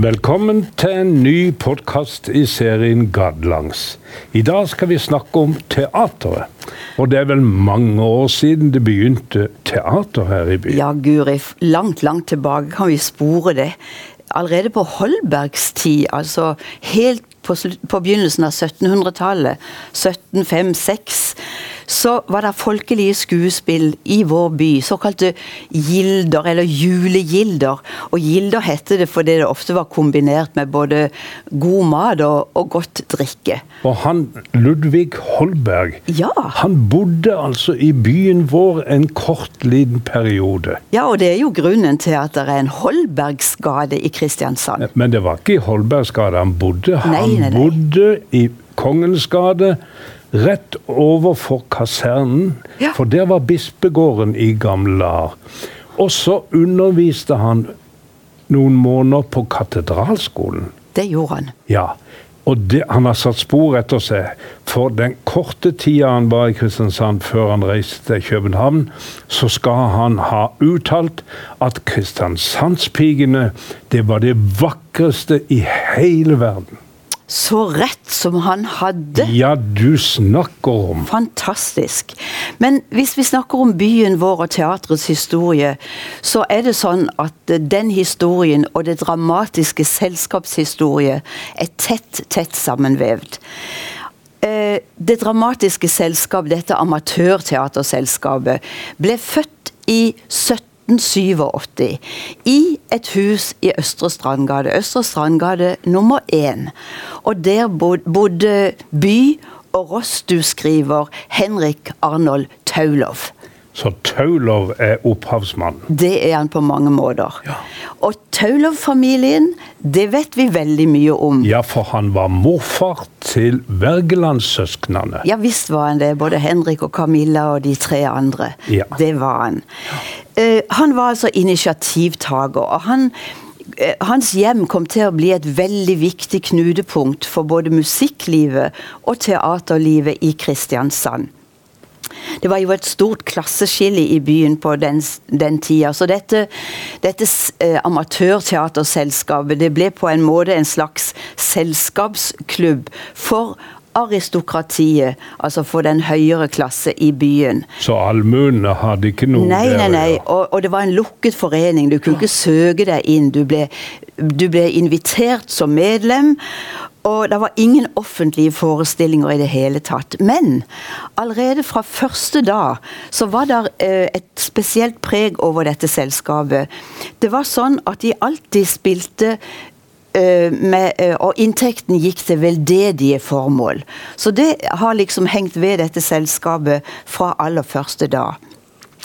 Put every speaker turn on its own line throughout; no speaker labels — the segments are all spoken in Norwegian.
Velkommen til en ny podkast i serien Gadelangs. I dag skal vi snakke om teateret. Og det er vel mange år siden det begynte teater her i byen?
Ja, Guri, langt, langt tilbake kan vi spore det. Allerede på Holbergs tid, altså helt på, på begynnelsen av 1700-tallet, 1705-6, så var det folkelige skuespill i vår by, såkalte gilder, eller julegilder. Og gilder heter det fordi det ofte var kombinert med både god mat og, og godt drikke.
Og han Ludvig Holberg,
ja.
han bodde altså i byen vår en kort, liten periode.
Ja, og det er jo grunnen til at det er en Holbergsgade i Kristiansand.
Men det var ikke i Holbergsgade han bodde. Han
nei, nei, nei.
bodde i Kongens gate rett overfor kasernen,
ja.
for der var bispegården i gamle dager. Og så underviste han noen måneder på katedralskolen.
Det gjorde han.
Ja, og det, han har satt spor etter seg. For den korte tida han var i Kristiansand før han reiste til København, så skal han ha uttalt at kristiansandspigene, det var det vakreste i hele verden.
Så rett som han hadde!
Ja, du snakker om
Fantastisk. Men hvis vi snakker om byen vår og teatrets historie, så er det sånn at den historien og det dramatiske selskapshistorie er tett, tett sammenvevd. Det dramatiske selskap, dette amatørteaterselskapet, ble født i 17 1987 i et hus i Østre Strandgade. Østre Strandgade nummer én. Og der bodde by- og rossduskriver Henrik Arnold Taulov.
Så Taulov er opphavsmann?
Det er han på mange måter.
Ja.
Og Taulov-familien, det vet vi veldig mye om.
Ja, for han var morfar til Wergelandssøsknene.
Ja visst var han det. Både Henrik og Camilla og de tre andre.
Ja.
Det var han. Uh, han var altså initiativtaker. og han hans hjem kom til å bli et veldig viktig knutepunkt for både musikklivet og teaterlivet i Kristiansand. Det var jo et stort klasseskille i byen på den, den tida. Så dette, dette eh, amatørteaterselskapet det ble på en måte en slags selskapsklubb for aristokratiet, altså for den høyere klasse i byen.
Så allmuene hadde ikke noe
Nei, nei, nei. Og, og, det var en lukket forening. Du kunne ikke søke deg inn. Du ble, du ble invitert som medlem. Og det var ingen offentlige forestillinger i det hele tatt. Men allerede fra første dag så var det eh, et spesielt preg over dette selskapet. Det var sånn at de alltid spilte med, uh, og inntekten gikk til veldedige formål. Så det har liksom hengt ved dette selskapet fra aller første dag.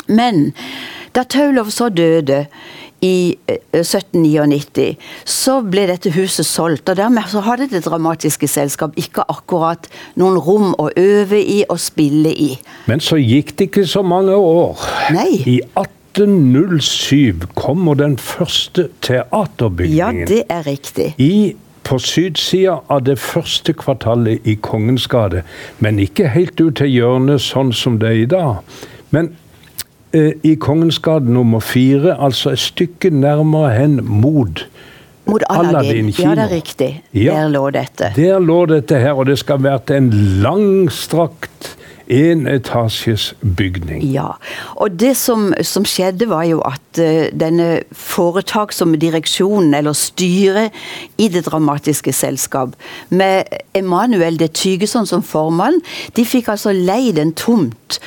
Men da Taulov så døde i uh, 1799, så ble dette huset solgt. Og dermed så hadde Det Dramatiske Selskap ikke akkurat noen rom å øve i og spille i.
Men så gikk det ikke så mange år.
Nei.
I 18 1807 kommer den første teaterbygningen.
Ja, det er riktig.
I, på sydsida av det første kvartalet i Kongens gate. Men ikke helt ut til hjørnet, sånn som det er i dag. Men eh, i Kongens gate nummer fire, altså et stykke nærmere hen mot
mot Aladdin.
Aladdin kino.
Ja, det er riktig.
Ja.
Der lå dette.
Der lå dette her, og det skal ha vært en langstrakt enetasjes bygning.
Ja, og det som, som, skjedde var jo at uh, denne foretaksomme direksjonen, eller styret i Det Dramatiske Selskap, med Emanuel de Tygeson som formann, de fikk altså leid en tomt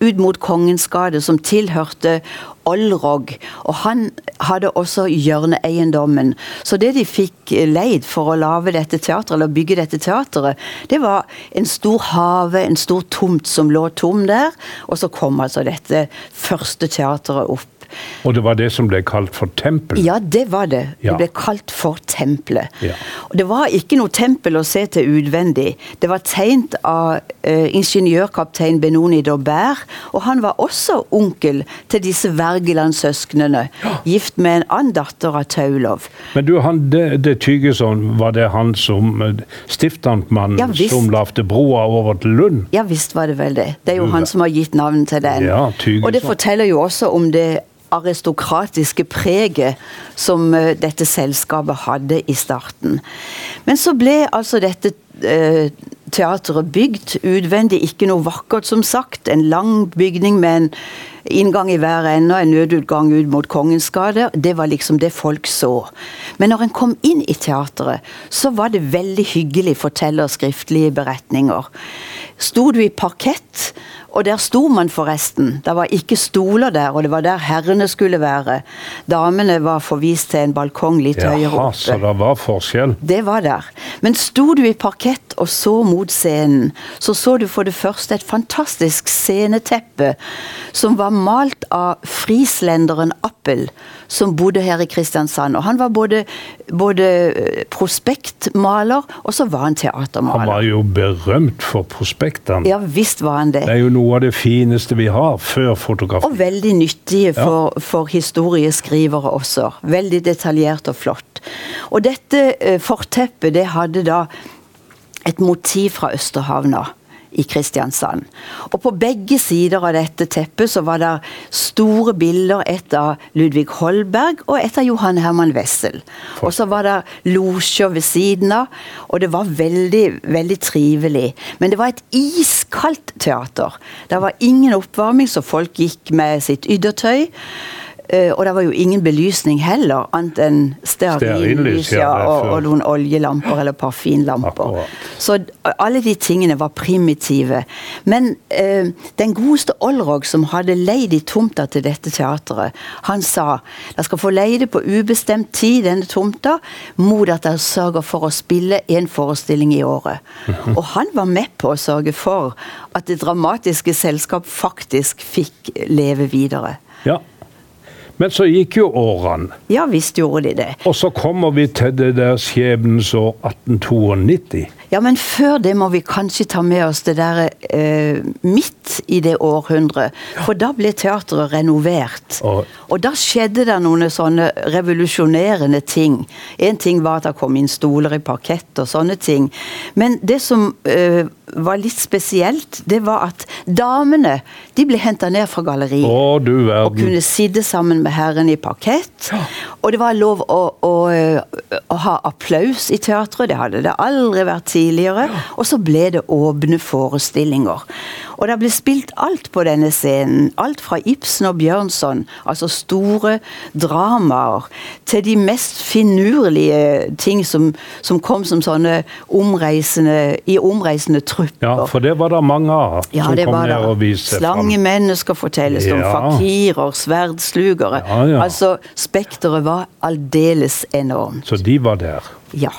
ut mot Kongens gate, som tilhørte Olrog. Og han hadde også hjørneeiendommen. Så det de fikk leid for å lave dette teatret, eller bygge dette teatret, det var en stor hage, en stor tomt som lå tom der. Og så kom altså dette første teatret opp.
Og det var det som ble kalt for tempel?
Ja, det var det.
Ja.
Det ble kalt for tempelet.
Ja.
Og det var ikke noe tempel å se til utvendig. Det var tegnet av uh, ingeniørkaptein Benoni d'Aubert, og han var også onkel til disse Wergeland-søsknene, gift med en annen datter av Taulov.
Men du, han, det, det Tygeson, var det han som eh, stiftamtmann
Ja,
som lagde broa over til Lund?
Ja visst var det vel det. Det er jo han som har gitt navn til den.
Ja,
og det forteller jo også om det aristokratiske preget som uh, dette selskapet hadde i starten. Men så ble altså dette uh, teatret bygd utvendig, ikke noe vakkert, som sagt. En lang bygning med en inngang i hver ende og en nødutgang ut mot Kongens gate. Det var liksom det folk så. Men når en kom inn i teatret, så var det veldig hyggelig forteller skriftlige beretninger. Sto du i parkett, og der sto man forresten. Det var ikke stoler der, og det var der herrene skulle være. Damene var forvist til en balkong litt
Jaha,
høyere oppe.
Så det var forskjell?
Det var der. Men sto du i parkett og så mot scenen, så så du for det første et fantastisk sceneteppe som var malt av frislenderen Appel, som bodde her i Kristiansand. Og han var både, både prospektmaler, og så var han teatermaler.
Han var jo berømt for prospektene.
Ja visst var han det.
Det er jo noe av det fineste vi har før fotografi.
Og veldig nyttige for, for historieskrivere også. Veldig detaljert og flott. Og dette eh, forteppet det hadde da et motiv fra Østerhavna i Kristiansand. Og på begge sider av dette teppet så var det store bilder. Et av Ludvig Holberg og et av Johan Herman Wessel. Og så var det losjer ved siden av, og det var veldig, veldig trivelig. Men det var et iskaldt teater. Det var ingen oppvarming, så folk gikk med sitt yttertøy. Eh, og det var jo ingen belysning heller, annet enn
Stearinlys, ja,
og, og noen oljelamper eller parfinlamper. Så alle de tingene var primitive. Men eh, den godeste Olrog, som hadde leid i tomta til dette teatret, han sa dere skal få leie det på ubestemt tid, denne tomta, mot at dere sørger for å spille en forestilling i året. Og han var med på å sørge for at det dramatiske selskap faktisk fikk leve videre.
Ja. Men så gikk jo årene,
Ja visst gjorde de det.
og så kommer vi til det der skjebnens år 1892.
Ja, men før det må vi kanskje ta med oss det der eh, midt i det århundret. For da ble teatret renovert.
Og-
Og da skjedde det noen sånne revolusjonerende ting. En ting var at det kom inn stoler i parkett og sånne ting. Men det som eh, var litt spesielt, det var at damene de ble henta ned fra galleriet.
Å, du
Og kunne sitte sammen med herren i parkett. Og det var lov å, å, å ha applaus i teatret. Det hadde det aldri vært tidligere. Og så ble det åpne forestillinger. Og det ble spilt alt på denne scenen. Alt fra Ibsen og Bjørnson, altså store dramaer, til de mest finurlige ting som, som kom som sånne omreisende, i omreisende trupper.
Ja, for det var det mange av
Ja,
som kom ned og viste fram.
Slangemennesker fortelles fortelles om fakirer, sverdslugere.
Ja, ja.
Altså, spekteret var aldeles enormt.
Så de var der.
Ja.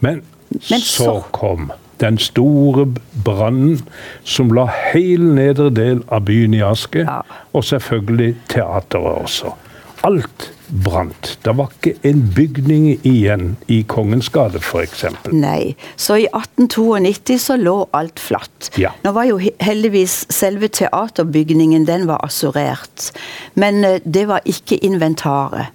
Men,
Men
så
så-
kom den store brannen som la hele nedre del av byen i aske,
Ja.
og selvfølgelig teateret også. Alt brant. Det var ikke en bygning igjen i Kongens gate, f.eks.
Nei. Så i 1892 så lå alt flatt.
Ja.
Nå var jo heldigvis selve teaterbygningen den var assurert. Men eh, det var ikke inventaret.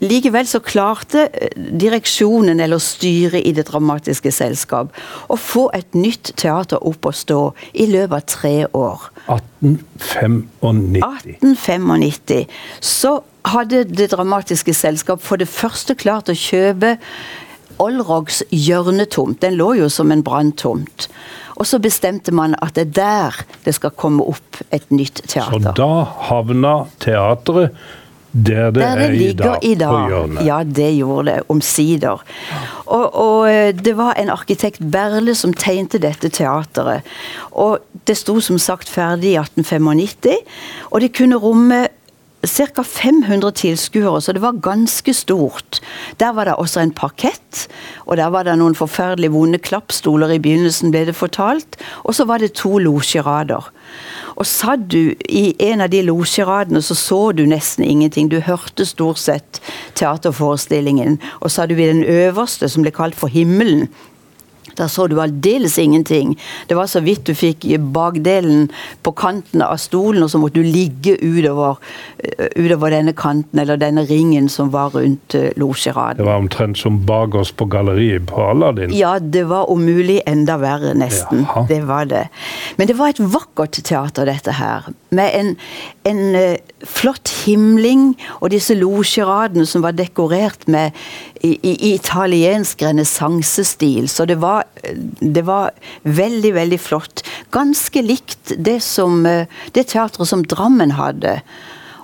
Likevel så klarte eh, direksjonen eller styret i Det Dramatiske Selskap å få et nytt teater opp å stå i løpet av tre år.
1895.
1895 så hadde Det Dramatiske Selskap for det første klart å kjøpe Olrogs hjørnetomt. Den lå jo som en branntomt. Og så bestemte man at det er der det skal komme opp et nytt teater.
Så da havna teatret der det,
Der det
er i dag,
i
på
dag.
hjørnet.
Ja, det gjorde det. Omsider. Og, og eh, det var en arkitekt Berle som tegnte dette teateret. Og det sto som sagt ferdig i 1895, og det kunne romme Ca. 500 tilskuere, så det var ganske stort. Der var det også en parkett, og der var det noen forferdelig vonde klappstoler i begynnelsen, ble det fortalt. Og så var det to losjerader. Og satt du i en av de losjeradene, så så du nesten ingenting. Du hørte stort sett teaterforestillingen. Og satt du i den øverste, som ble kalt for himmelen, Da så du aldeles ingenting. Det var så vidt du fikk bakdelen på kanten av stolen, og så måtte du ligge utover, eh, utover denne kanten, eller denne ringen som var rundt uh, losjeraden.
Det var omtrent som bakerst på galleriet på Aladdin?
Ja, det var om mulig enda verre, nesten. Jaha. Det var det. Men det var et vakkert teater, dette her. Med en, en uh, flott himling, og disse losjeradene som var dekorert med i, i italiensk renessansestil. Så det var, det var, veldig, veldig flott. Ganske likt det, som, det teatret som Drammen hadde,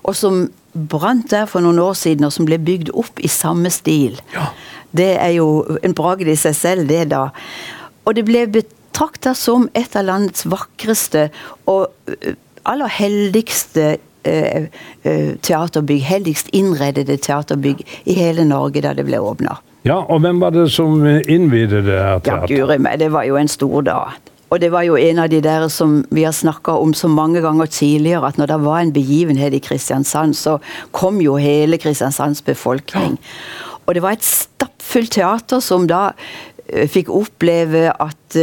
og som brant der for noen år siden, og som ble bygd opp i samme stil. Ja. Det er jo en bragd i seg selv, det, da. Og det ble betrakta som et av landets vakreste og aller heldigste Eh, eh, teaterbygg, heldigst innredede teaterbygg i hele Norge da det ble åpna.
Ja, og hvem var det som innvidet det her teateret?
Ja, guri meg, det var jo en stor dag. Og det var jo en av de der som vi har snakka om så mange ganger tidligere, at når det var en begivenhet i Kristiansand, så kom jo hele Kristiansands befolkning. Og det var et stappfullt teater som da uh, fikk oppleve at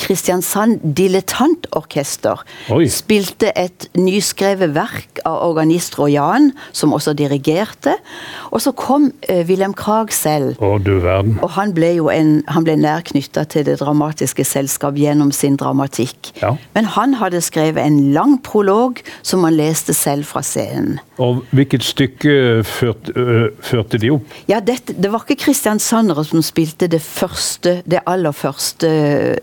Kristiansand Dilettantorkester spilte et nyskrevet verk av organist Rojan, som også dirigerte. Og så kom uh, Wilhelm Krag selv.
Å, du verden.
Og han ble jo en, han ble nær knytta til Det Dramatiske Selskap gjennom sin dramatikk. Ja. Men han hadde skrevet en lang prolog som han leste selv fra scenen.
Og hvilket stykke førte, øh, førte de opp?
Ja, dette, Det var ikke kristiansandere som spilte det første, det aller første,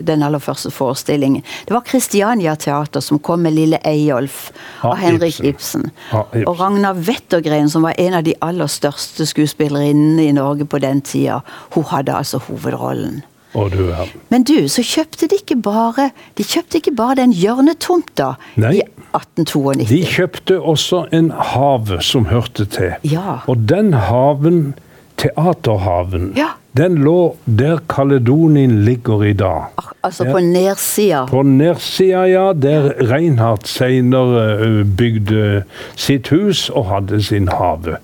den aller første forestilling. forestillingen. Det var Christiania Teater som kom med Lille Eyolf av Henrik Ibsen. Ibsen. Og Ragna Wettergren, som var en av de aller største skuespillerinnene i Norge på den tida, hun hadde altså hovedrollen.
Du
Men du, så kjøpte de ikke bare De kjøpte ikke bare den hjørnetomta Nei. i 1892.
De kjøpte også en have som hørte til.
Ja.
Og den haven, Teaterhaven,
ja.
Den lå der Kaledonien ligger i dag.
Altså på nedsida?
På nedsida, ja. Der Reinhardt senere bygde sitt hus og hadde sin hage.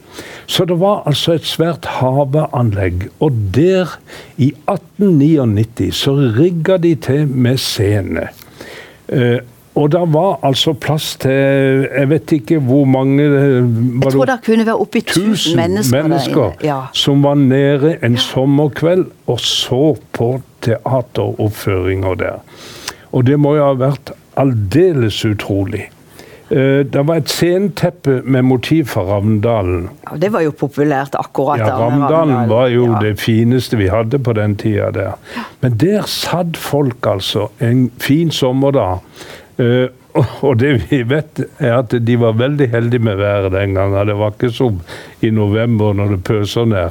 Så det var altså et svært haveanlegg. Og der, i 1899, så rigga de til med scene. Og det var altså plass til Jeg vet ikke hvor mange
Jeg tror det kunne være oppi tusen mennesker,
mennesker ja. som var nede en sommerkveld og så på teateroppføringer der. Og det må jo ha vært aldeles utrolig. Eh, det var et sceneteppe med motiv fra Ravndalen.
Ja, Det var jo populært akkurat
ja, Ravndalen var jo ja. det fineste vi hadde på den tida der. Men der satt folk altså en fin sommerdag og det vi vet, er at de var veldig heldige med været den gangen. Det var ikke som i november når det pøser ned.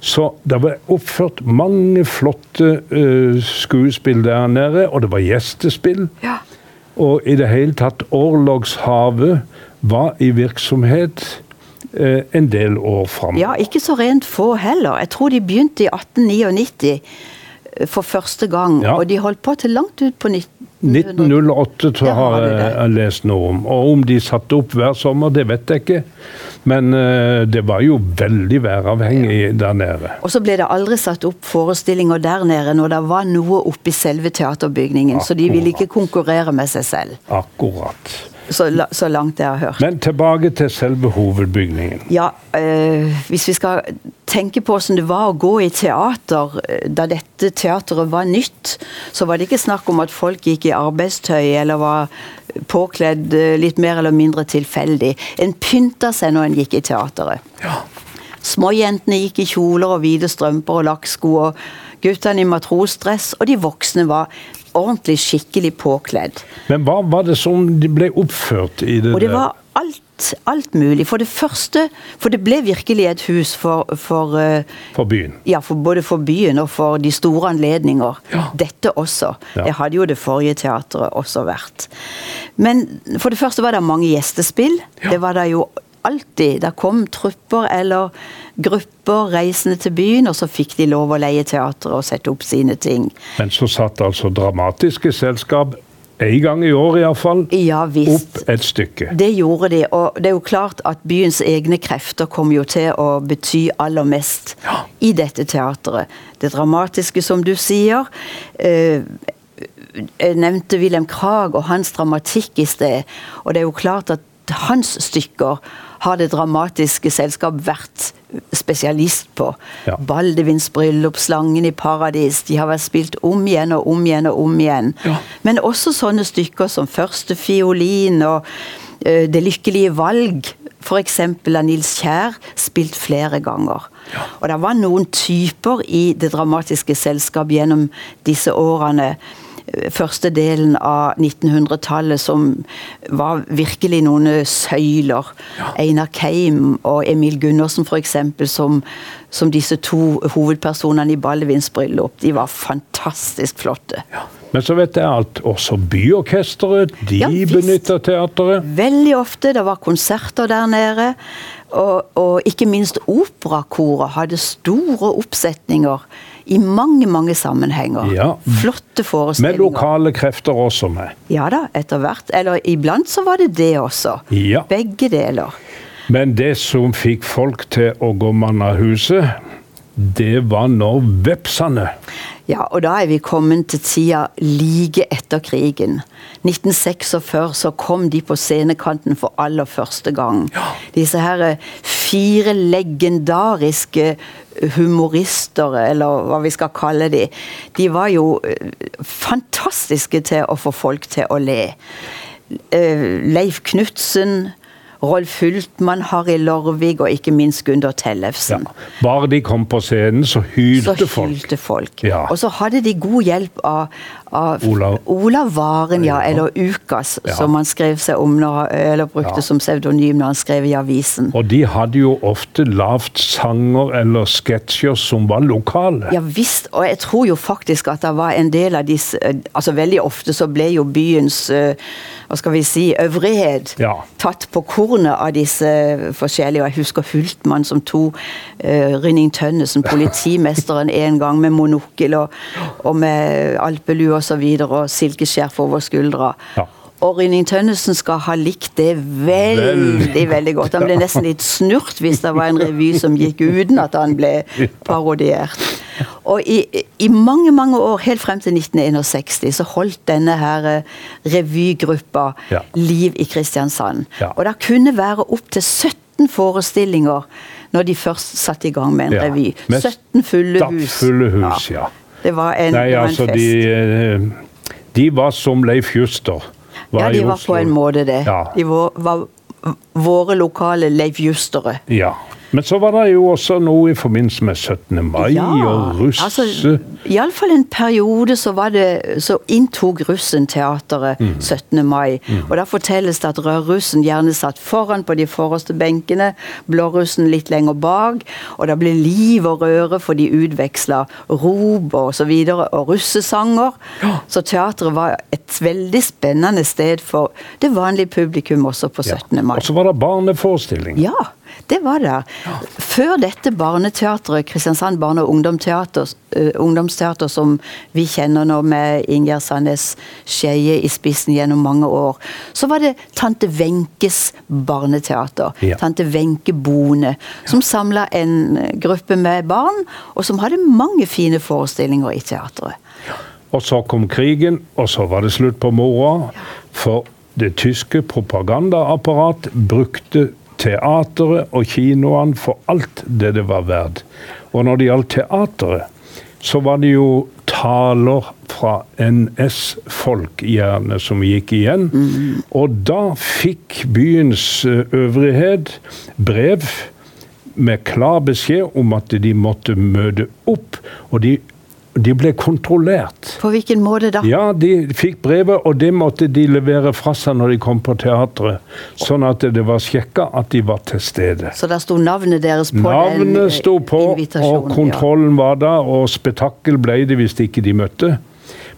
Så det var oppført mange flotte uh, skuespill der nede, og det var gjestespill.
Ja.
Og i det hele tatt, Orlogshavet var i virksomhet uh, en del år fram.
Ja, ikke så rent få heller. Jeg tror de begynte i 1899 for første gang, ja. og de holdt på til langt ut på 19
1908 så har jeg lest noe om. Og om de satte opp hver sommer, det vet jeg ikke. Men uh, det var jo veldig væravhengig der nede.
Og så ble det aldri satt opp forestillinger der nede når det var noe oppi selve teaterbygningen. Akkurat. Så de ville ikke konkurrere med seg selv.
Akkurat.
Så, så, langt jeg har hørt.
Men tilbake til selve hovedbygningen.
Ja, øh, Hvis vi skal tenke på hvordan det var å gå i teater øh, da dette teateret var nytt, så var det ikke snakk om at folk gikk i arbeidstøy eller var påkledd øh, litt mer eller mindre tilfeldig. En pynta seg når en gikk i teateret.
Ja.
Småjentene gikk i kjoler og hvite strømper og lakksko. og Guttene i matrosdress, og de voksne var ordentlig skikkelig påkledd.
Men hva var det som de ble oppført i det
Og det var alt, alt mulig. For det første For det ble virkelig et hus for For, uh,
for byen?
Ja, for, både for byen og for de store anledninger. Ja. Dette også. Ja. Det hadde jo det forrige teatret også vært. Men for det første var det mange gjestespill. Ja. Det var det jo alltid. Det kom trupper eller grupper reisende til byen, og så fikk de lov å leie teatret og sette opp sine ting.
Men så satt altså dramatiske selskap en gang i året iallfall,
Ja visst.
opp et stykke.
Det gjorde de, og det er jo klart at byens egne krefter kom jo til å bety aller mest
Ja.
i dette teatret. Det dramatiske, som du sier. Eh, jeg nevnte Wilhelm Krag og hans dramatikk i sted, og det er jo klart at hans stykker har Det Dramatiske Selskap vært spesialist på.
Ja.
Baldevins bryllup, Slangen i paradis. De har vært spilt om igjen og om igjen og om igjen.
Ja.
Men også sånne stykker som Første fiolin og uh, Det lykkelige valg, f.eks. av Nils Kjær, spilt flere ganger. Og det var noen typer i Det Dramatiske Selskap gjennom disse årene første delen av 1900-tallet som var virkelig noen søyler. Einar Keim og Emil Gundersen f.eks. Som, som disse to hovedpersonene i Ballevins bryllup. De var fantastisk flotte.
Men så vet jeg at også byorkesteret, de
Ja,
benytter teateret.
Veldig ofte. Det var konserter der nede. Og, og ikke minst operakoret hadde store oppsetninger i mange, mange sammenhenger.
Ja.
Flotte
Med lokale krefter også med.
Ja da, etter hvert. Eller iblant så var det det også.
Ja.
Begge deler.
Men det som fikk folk til å gå mann av huset, det var når vepsene
Ja, og da er vi kommet til tida like etter krigen. 1946 så kom de på scenekanten for aller første gang. Disse her eh, fire legendariske humorister, eller hva vi skal kalle de, de var jo eh, fantastiske til å få folk til å le. Eh, Leif Knutsen, Rolf Hultmann, Harry Lorvig og ikke minst Gunder
ja,
Tellefsen.
Bare de kom på scenen, så hylte folk.
Så hylte folk.
Ja.
Og så hadde de god hjelp av, av
Olav.
Olav Varen, ja,
Ja.
eller Ukas,
Ja.
som han skrev seg om, når, eller brukte
Ja.
som pseudonym når han skrev i avisen.
Og de hadde jo ofte lavt sanger eller sketsjer som var lokale.
Ja visst, og jeg tror jo faktisk at det var en del av disse Altså veldig ofte så ble jo byens eh, hva skal vi si, øvrighet
Ja.
tatt på kornet av disse forskjellige. Og jeg husker Hultmann som to uh, Rynning Tønnesen, politimesteren, en gang med monokkel og, og med alpelue og så videre, og silkeskjerf over skuldra.
Ja.
Og Rynning Tønnesen skal ha likt det veldig,
Veldig
godt. Han ble nesten litt snurt hvis det var en revy som gikk uten at han ble parodiert. Og i, i mange, mange år, helt frem til 1961, så holdt denne her eh, revygruppa
Ja.
liv i Kristiansand.
Ja.
Og det kunne være opptil 17 forestillinger når de først satte i gang med en
Ja.
revy. 17 fulle hus.
Stappfulle hus, ja.
Det var en,
Nei,
det var en
altså,
fest.
de, eh, de var som Leif Juster.
Ja, de var på en måte det.
Ja.
De var, var våre lokale Leif Justere.
Ja. Men så var det jo også noe i forbindelse med 17. mai og russe...
altså, Iallfall en periode så, var det, så inntok russen teateret
Mm.
17. mai. Og da fortelles det at rødrussen gjerne satt foran på de forreste benkene, blårussen litt lenger bak, og det ble liv og røre for de utveksla rop og så videre, og russesanger. Så teateret var et veldig spennende sted for det vanlige publikum også på 17. mai.
Og så var det barneforestilling.
Ja, det var det. Før dette barneteatret, Kristiansand barne- og ungdomsteater, uh, ungdomsteater som vi kjenner nå med Ingjerd Sandnes Skeie i spissen gjennom mange år, så var det Tante Wenches barneteater.
Ja.
Tante Wenche Bone, som samla en gruppe med barn, og som hadde mange fine forestillinger i teatret.
Og så kom krigen, og så var det slutt på moroa. For det tyske propagandaapparat brukte teateret og kinoene for alt det det var verdt. Og når det gjaldt teateret, så var det jo taler fra NS-folk gjerne som gikk igjen. Og da fikk byens ø, øvrighet brev med klar beskjed om at de måtte møte opp. Og de, de ble kontrollert.
På hvilken måte da?
Ja, de fikk brevet, og det måtte de levere fra seg når de kom på teatret. Sånn at det var sjekka at de var til stede.
Så der sto navnet deres på den invitasjonen?
Navnet sto på, og
kontrollen ja.
var der, og spetakkel ble det hvis ikke de møtte.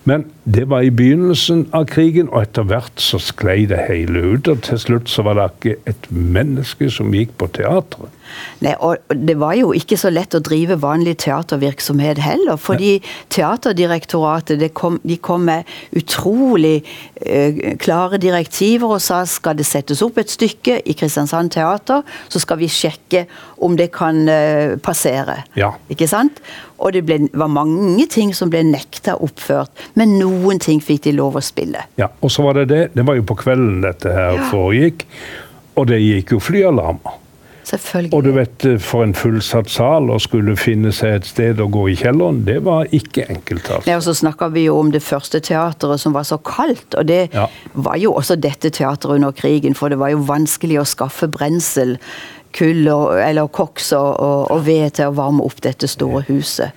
Men det var i begynnelsen av krigen, og etter hvert så sklei det hele ut. Og til slutt så var det ikke et menneske som gikk på teatret.
Nei, og Det var jo ikke så lett å drive vanlig teatervirksomhet heller. Fordi Nei. Teaterdirektoratet kom, de kom med utrolig eh, klare direktiver og sa skal det settes opp et stykke i Kristiansand Teater, så skal vi sjekke om det kan eh, passere.
Ja.
Ikke sant? Og det ble, var mange ting som ble nekta oppført, men noen ting fikk de lov å spille.
Ja, Og så var det det. Det var jo på kvelden dette her ja. foregikk, og det gikk jo flyalarmer.
Selvfølgelig.
Og du vet, eh, for en fullsatt sal å skulle finne seg et sted å gå i kjelleren, det var ikke enkelt. Altså.
Ja, og så snakka vi jo om det første teateret som var så kaldt, og det ja. var jo også dette teateret under krigen, for det var jo vanskelig å skaffe brensel kull og, eller koks og, og, og, ved til å varme opp dette store huset.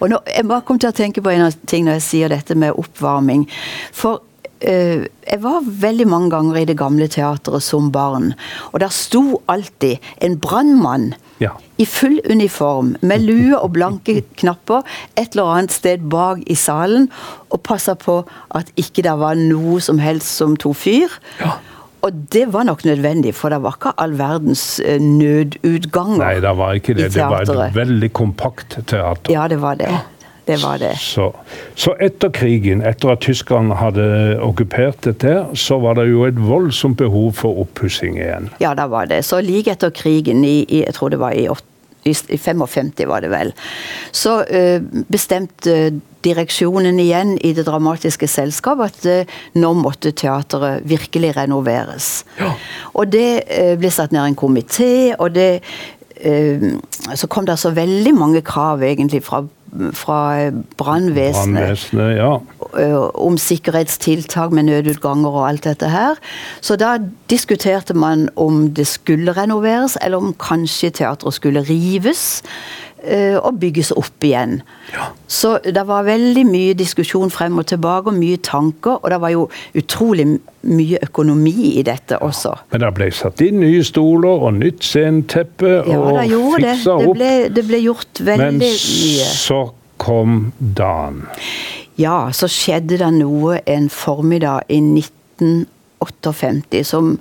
Og nå, Jeg bare kom til å tenke på en ting når jeg sier dette med oppvarming. For uh, jeg var veldig mange ganger i det gamle teatret som barn, og der sto alltid en brannmann.
Ja.
I full uniform, med lue og blanke knapper, et eller annet sted bak i salen, og passa på at ikke det var noe som helst som tok fyr.
Ja.
Og det var nok nødvendig, for det var ikke all verdens eh, nødutganger
Nei, det var ikke det. Det var et veldig kompakt teater.
Ja, det var det. Det var det.
Så, så, etter krigen, etter at tyskerne hadde okkupert dette, så var det jo et voldsomt behov for oppussing igjen.
Ja, det var det. Så like etter krigen, i, i, jeg tror det var i, i 55 var det vel, så uh, bestemte direksjonen igjen i Det Dramatiske Selskap at uh, nå måtte teateret virkelig renoveres.
Ja.
Og det ble satt ned en komité, og det Så kom det altså veldig mange krav egentlig fra, fra brannvesenet.
Ja.
Om sikkerhetstiltak med nødutganger og alt dette her. Så da diskuterte man om det skulle renoveres, eller om kanskje teatret skulle rives. Eh, og bygges opp igjen.
Ja.
Så det var veldig mye diskusjon frem og tilbake, og mye tanker. Og det var jo utrolig mye økonomi i dette også.
Men det ble satt inn nye stoler og nytt sceneteppe
ja,
og fiksa
opp. Det ble, det ble gjort veldig mye.
Men så kom dagen.
Ja, så skjedde det noe en formiddag i 1958 som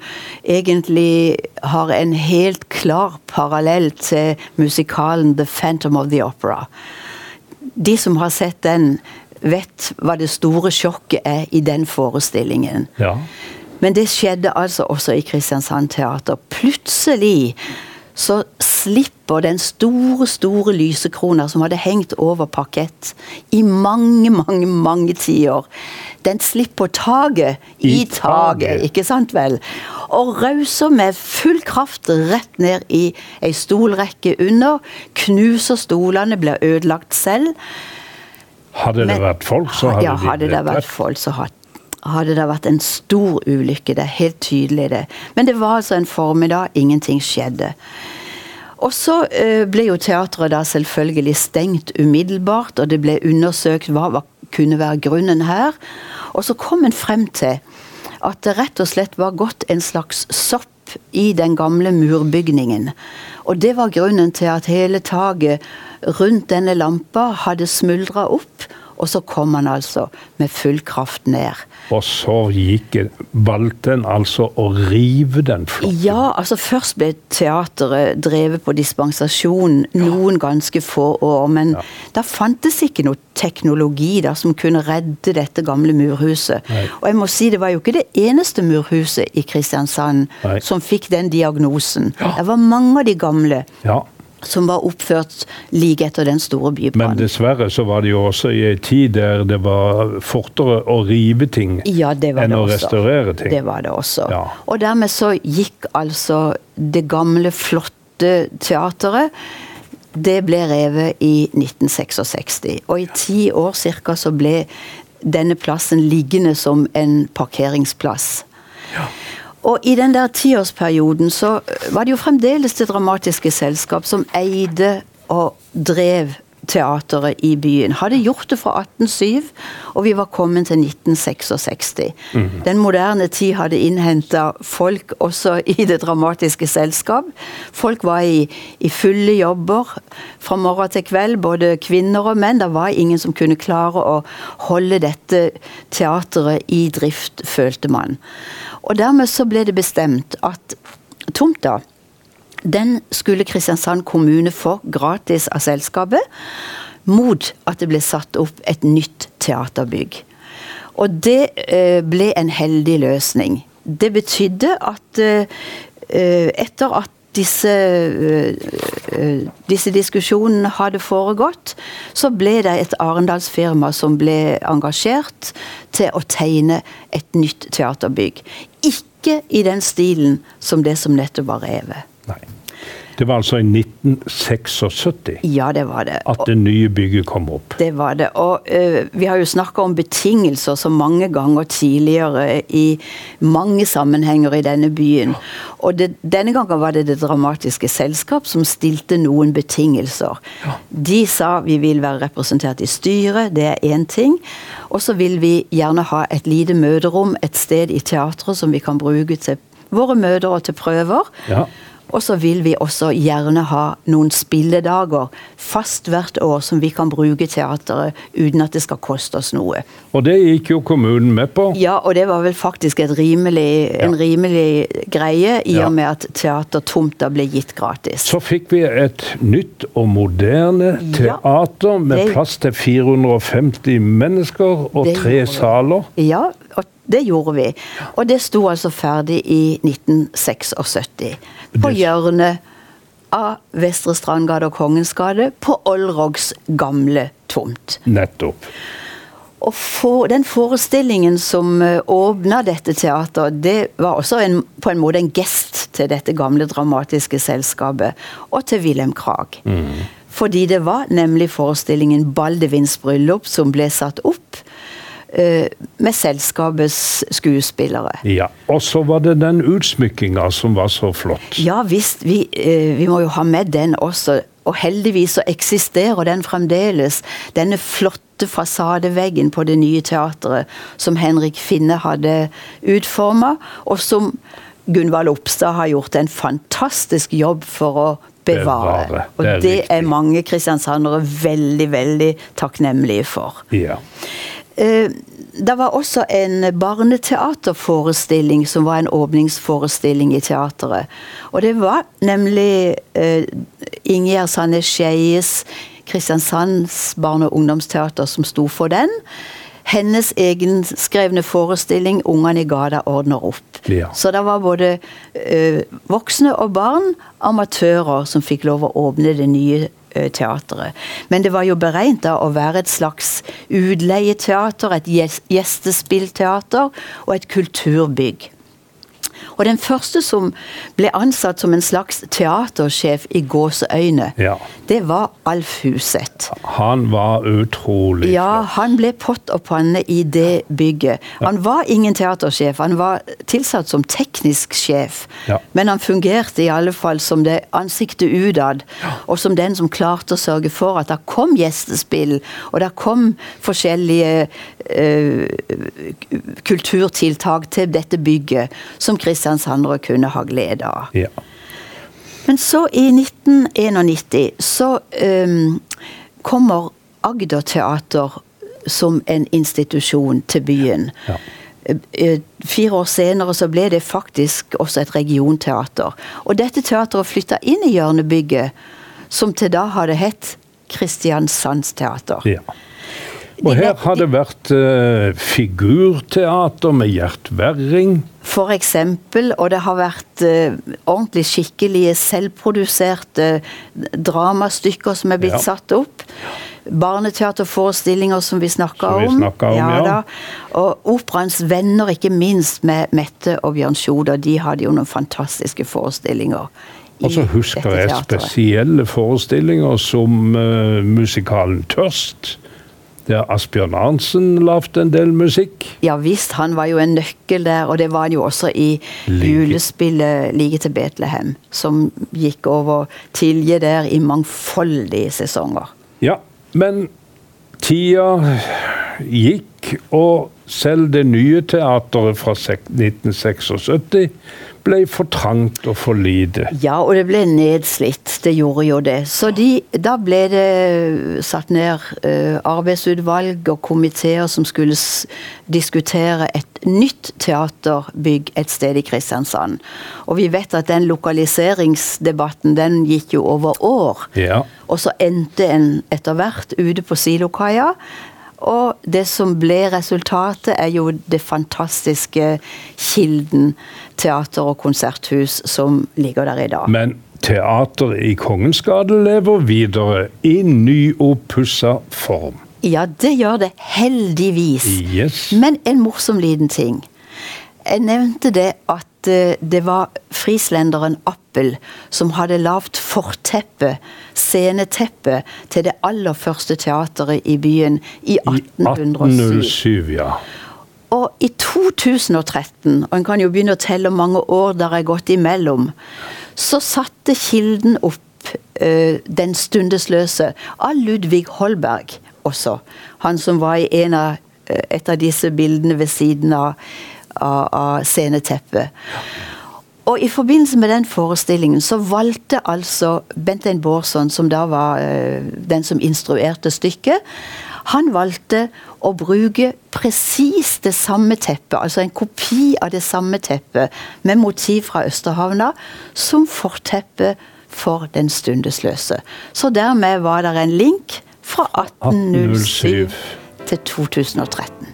egentlig har en helt klar parallell til musikalen 'The Phantom of the Opera'. De som har sett den, vet hva det store sjokket er i den forestillingen.
Ja.
Men det skjedde altså også i Kristiansand Teater. Plutselig så slipper den store, store lysekrona som hadde hengt over parkett i mange, mange, mange tiår, den slipper taket i, I taket, ikke sant vel? Og rauser med full kraft rett ned i ei stolrekke under. Knuser stolene, blir ødelagt selv.
Hadde det vært folk, så hadde
ja, de hadde det vært folk, så hadde hadde det vært en stor ulykke. Det er helt tydelig, det. Men det var altså en formiddag, ingenting skjedde. Og så eh, ble jo teatret da selvfølgelig stengt umiddelbart, og det ble undersøkt hva, hva kunne være grunnen her. Og så kom en frem til at det rett og slett var gått en slags sopp i den gamle murbygningen. Og det var grunnen til at hele taket rundt denne lampa hadde smuldra opp. Og så kom han altså med full kraft ned.
Og så gikk valgte en altså å rive den flokken?
Ja, altså først ble teateret drevet på dispensasjon noen ganske få år. Men ja. da fantes ikke noe teknologi da som kunne redde dette gamle murhuset.
Nei.
Og jeg må si det var jo ikke det eneste murhuset i Kristiansand
Nei.
som fikk den diagnosen.
Ja.
Det var mange av de gamle.
Ja
som var oppført like etter den store bybrannen.
Men dessverre så var det jo også i en tid der det var fortere å rive ting
ja, enn
å restaurere ting.
Det var det også.
Ja.
Og dermed så gikk altså det gamle, flotte teateret det ble revet i 1966. Og i ti år ca. så ble denne plassen liggende som en parkeringsplass.
Ja.
Og i den der tiårsperioden så var det jo fremdeles Det Dramatiske Selskap som eide og drev teateret i byen. Hadde gjort det fra 1807, og vi var kommet til 1966. Mm. Den moderne tid hadde innhenta folk også i det dramatiske selskap. Folk var i, i, fulle jobber fra morgen til kveld, både kvinner og menn. Det var ingen som kunne klare å holde dette teateret i drift, følte man. Og dermed så ble det bestemt at tomta den skulle Kristiansand kommune få gratis av selskapet, mot at det ble satt opp et nytt teaterbygg. Og det eh, ble en heldig løsning. Det betydde at eh, etter at disse, eh, disse, diskusjonene hadde foregått, så ble det et arendalsfirma som ble engasjert til å tegne et nytt teaterbygg. Ikke i den stilen som det som nettopp var revet.
Nei. Det var altså i 1976
ja, det var det.
at det nye bygget kom opp?
Det var det. Og uh, vi har jo snakka om betingelser så mange ganger tidligere i mange sammenhenger i denne byen. Og det, denne gangen var det Det Dramatiske Selskap som stilte noen betingelser. Ja. De sa vi vil være representert i styret, det er én ting. Og så vil vi gjerne ha et lite møterom et sted i teatret som vi kan bruke til våre møter og til prøver. Ja. Og så vil vi også gjerne ha noen spilledager fast hvert år som vi kan bruke teateret uten at det skal koste oss noe.
Og det gikk jo kommunen med på?
Ja, og det var vel faktisk rimelig, ja. en rimelig greie i ja. og med at teatertomta ble gitt gratis.
Så fikk vi et nytt og moderne teater med det, plass til 450 mennesker og tre saler.
Ja, og det gjorde vi. Og det sto altså ferdig i 1976. På hjørnet av Vestre Strandgade og Kongens gate, på Olrogs gamle tomt.
Nettopp.
Og for, Den forestillingen som uh, åpna dette teateret, det var også en, på en måte en gest til dette gamle dramatiske selskapet, og til Wilhelm Krag. Mm. Fordi det var nemlig forestillingen 'Baldevins bryllup' som ble satt opp Eh, med selskapets skuespillere.
Ja, Og så var det den utsmykkinga som var så flott.
Ja visst, vi, eh, vi, må jo ha med den også. Og heldigvis så eksisterer den fremdeles. Denne flotte fasadeveggen på det nye teatret som Henrik Finne hadde utforma, og som Gunvald Opstad har gjort en fantastisk jobb for å bevare. bevare. Og det er, er mange kristiansandere veldig, veldig takknemlige for.
Ja.
Eh, det var også en barneteaterforestilling som var en åpningsforestilling i teateret. Og det var nemlig uh, Ingjerd Sanne Skeies Kristiansands barne- og ungdomsteater som sto for den. Hennes egenskrevne forestilling 'Ungene i gata ordner opp'. Ja. Så det var både uh, voksne og barn, amatører, som fikk lov å åpne det nye Eh. Men det var jo beregnet å være et slags utleieteater, et gjestespillteater og et kulturbygg. Og den første som ble ansatt som en slags teatersjef i gåseøyne, ja. det var Alf Huseth.
Han var utrolig
flott. Ja, han ble pott og panne i det bygget. Han var ingen teatersjef, han var tilsatt som teknisk sjef. Ja. Men han fungerte i alle fall som det ansiktet utad, og som den som klarte å sørge for at det kom gjestespill, og det kom forskjellige uh, kulturtiltak til dette bygget, som Kristian kristiansandere kunne ha glede av.
Ja.
Men så, i 1991, så um, kommer Agder Teater som en institusjon til byen. Ja. Eh, eh, fire år senere så ble det faktisk også et regionteater. Og dette teateret flytta inn i hjørnebygget, som til da hadde hett Kristiansandsteater.
Ja. Og her har det vært uh, figurteater med Gjert Werring.
For eksempel, og det har vært uh, ordentlig skikkelige selvproduserte dramastykker som er blitt ja. satt opp. Barneteaterforestillinger som vi snakka om.
om ja, ja.
Og Operaens venner, ikke minst, med Mette og Bjørn Sjoda. De hadde jo noen fantastiske forestillinger.
Og så husker jeg spesielle forestillinger som uh, musikalen Tørst der Asbjørn Arntzen lagde en del musikk.
Ja visst, han var jo en nøkkel der, og det var han jo også i like. julespillet 'Like til Betlehem', som gikk over Tilje der i mangfoldige sesonger.
Ja, Men tida gikk, og selv det nye teateret fra 1976 ble for trangt og for lite.
Ja, og det ble nedslitt. Det gjorde jo det. Så de, da ble det satt ned uh, arbeidsutvalg og komiteer som skulle diskutere et nytt teaterbygg et sted i Kristiansand. Og vi vet at den lokaliseringsdebatten den gikk jo over år.
Ja.
Og så endte en etter hvert ute på Silokaia og det som ble resultatet, er jo det fantastiske Kilden teater- og konserthus som ligger der i dag.
Men teateret i Kongens gate lever videre i nyoppussa form.
Ja, det gjør det. Heldigvis.
Yes.
Men en morsom liten ting. Jeg nevnte det at eh, det var frislenderen Appel som hadde lagd forteppe, sceneteppe, til det aller første teateret i byen i 1807.
1807, ja.
Og i 2013, og en kan jo begynne å telle mange år der er gått imellom, så satte Kilden opp uh, Den stundesløse av Ludvig Holberg også. Han som var i en av, uh, et av disse bildene ved siden av, av, av sceneteppet. Og i forbindelse med den forestillingen så valgte altså Bentein Bårdsson, som da var uh, den som instruerte stykket, han valgte å bruke presis det samme teppet, altså en kopi av det samme teppet, med motiv fra Østerhavna, som forteppe for Den stundesløse. Så dermed var det en link fra 1807 til 2013.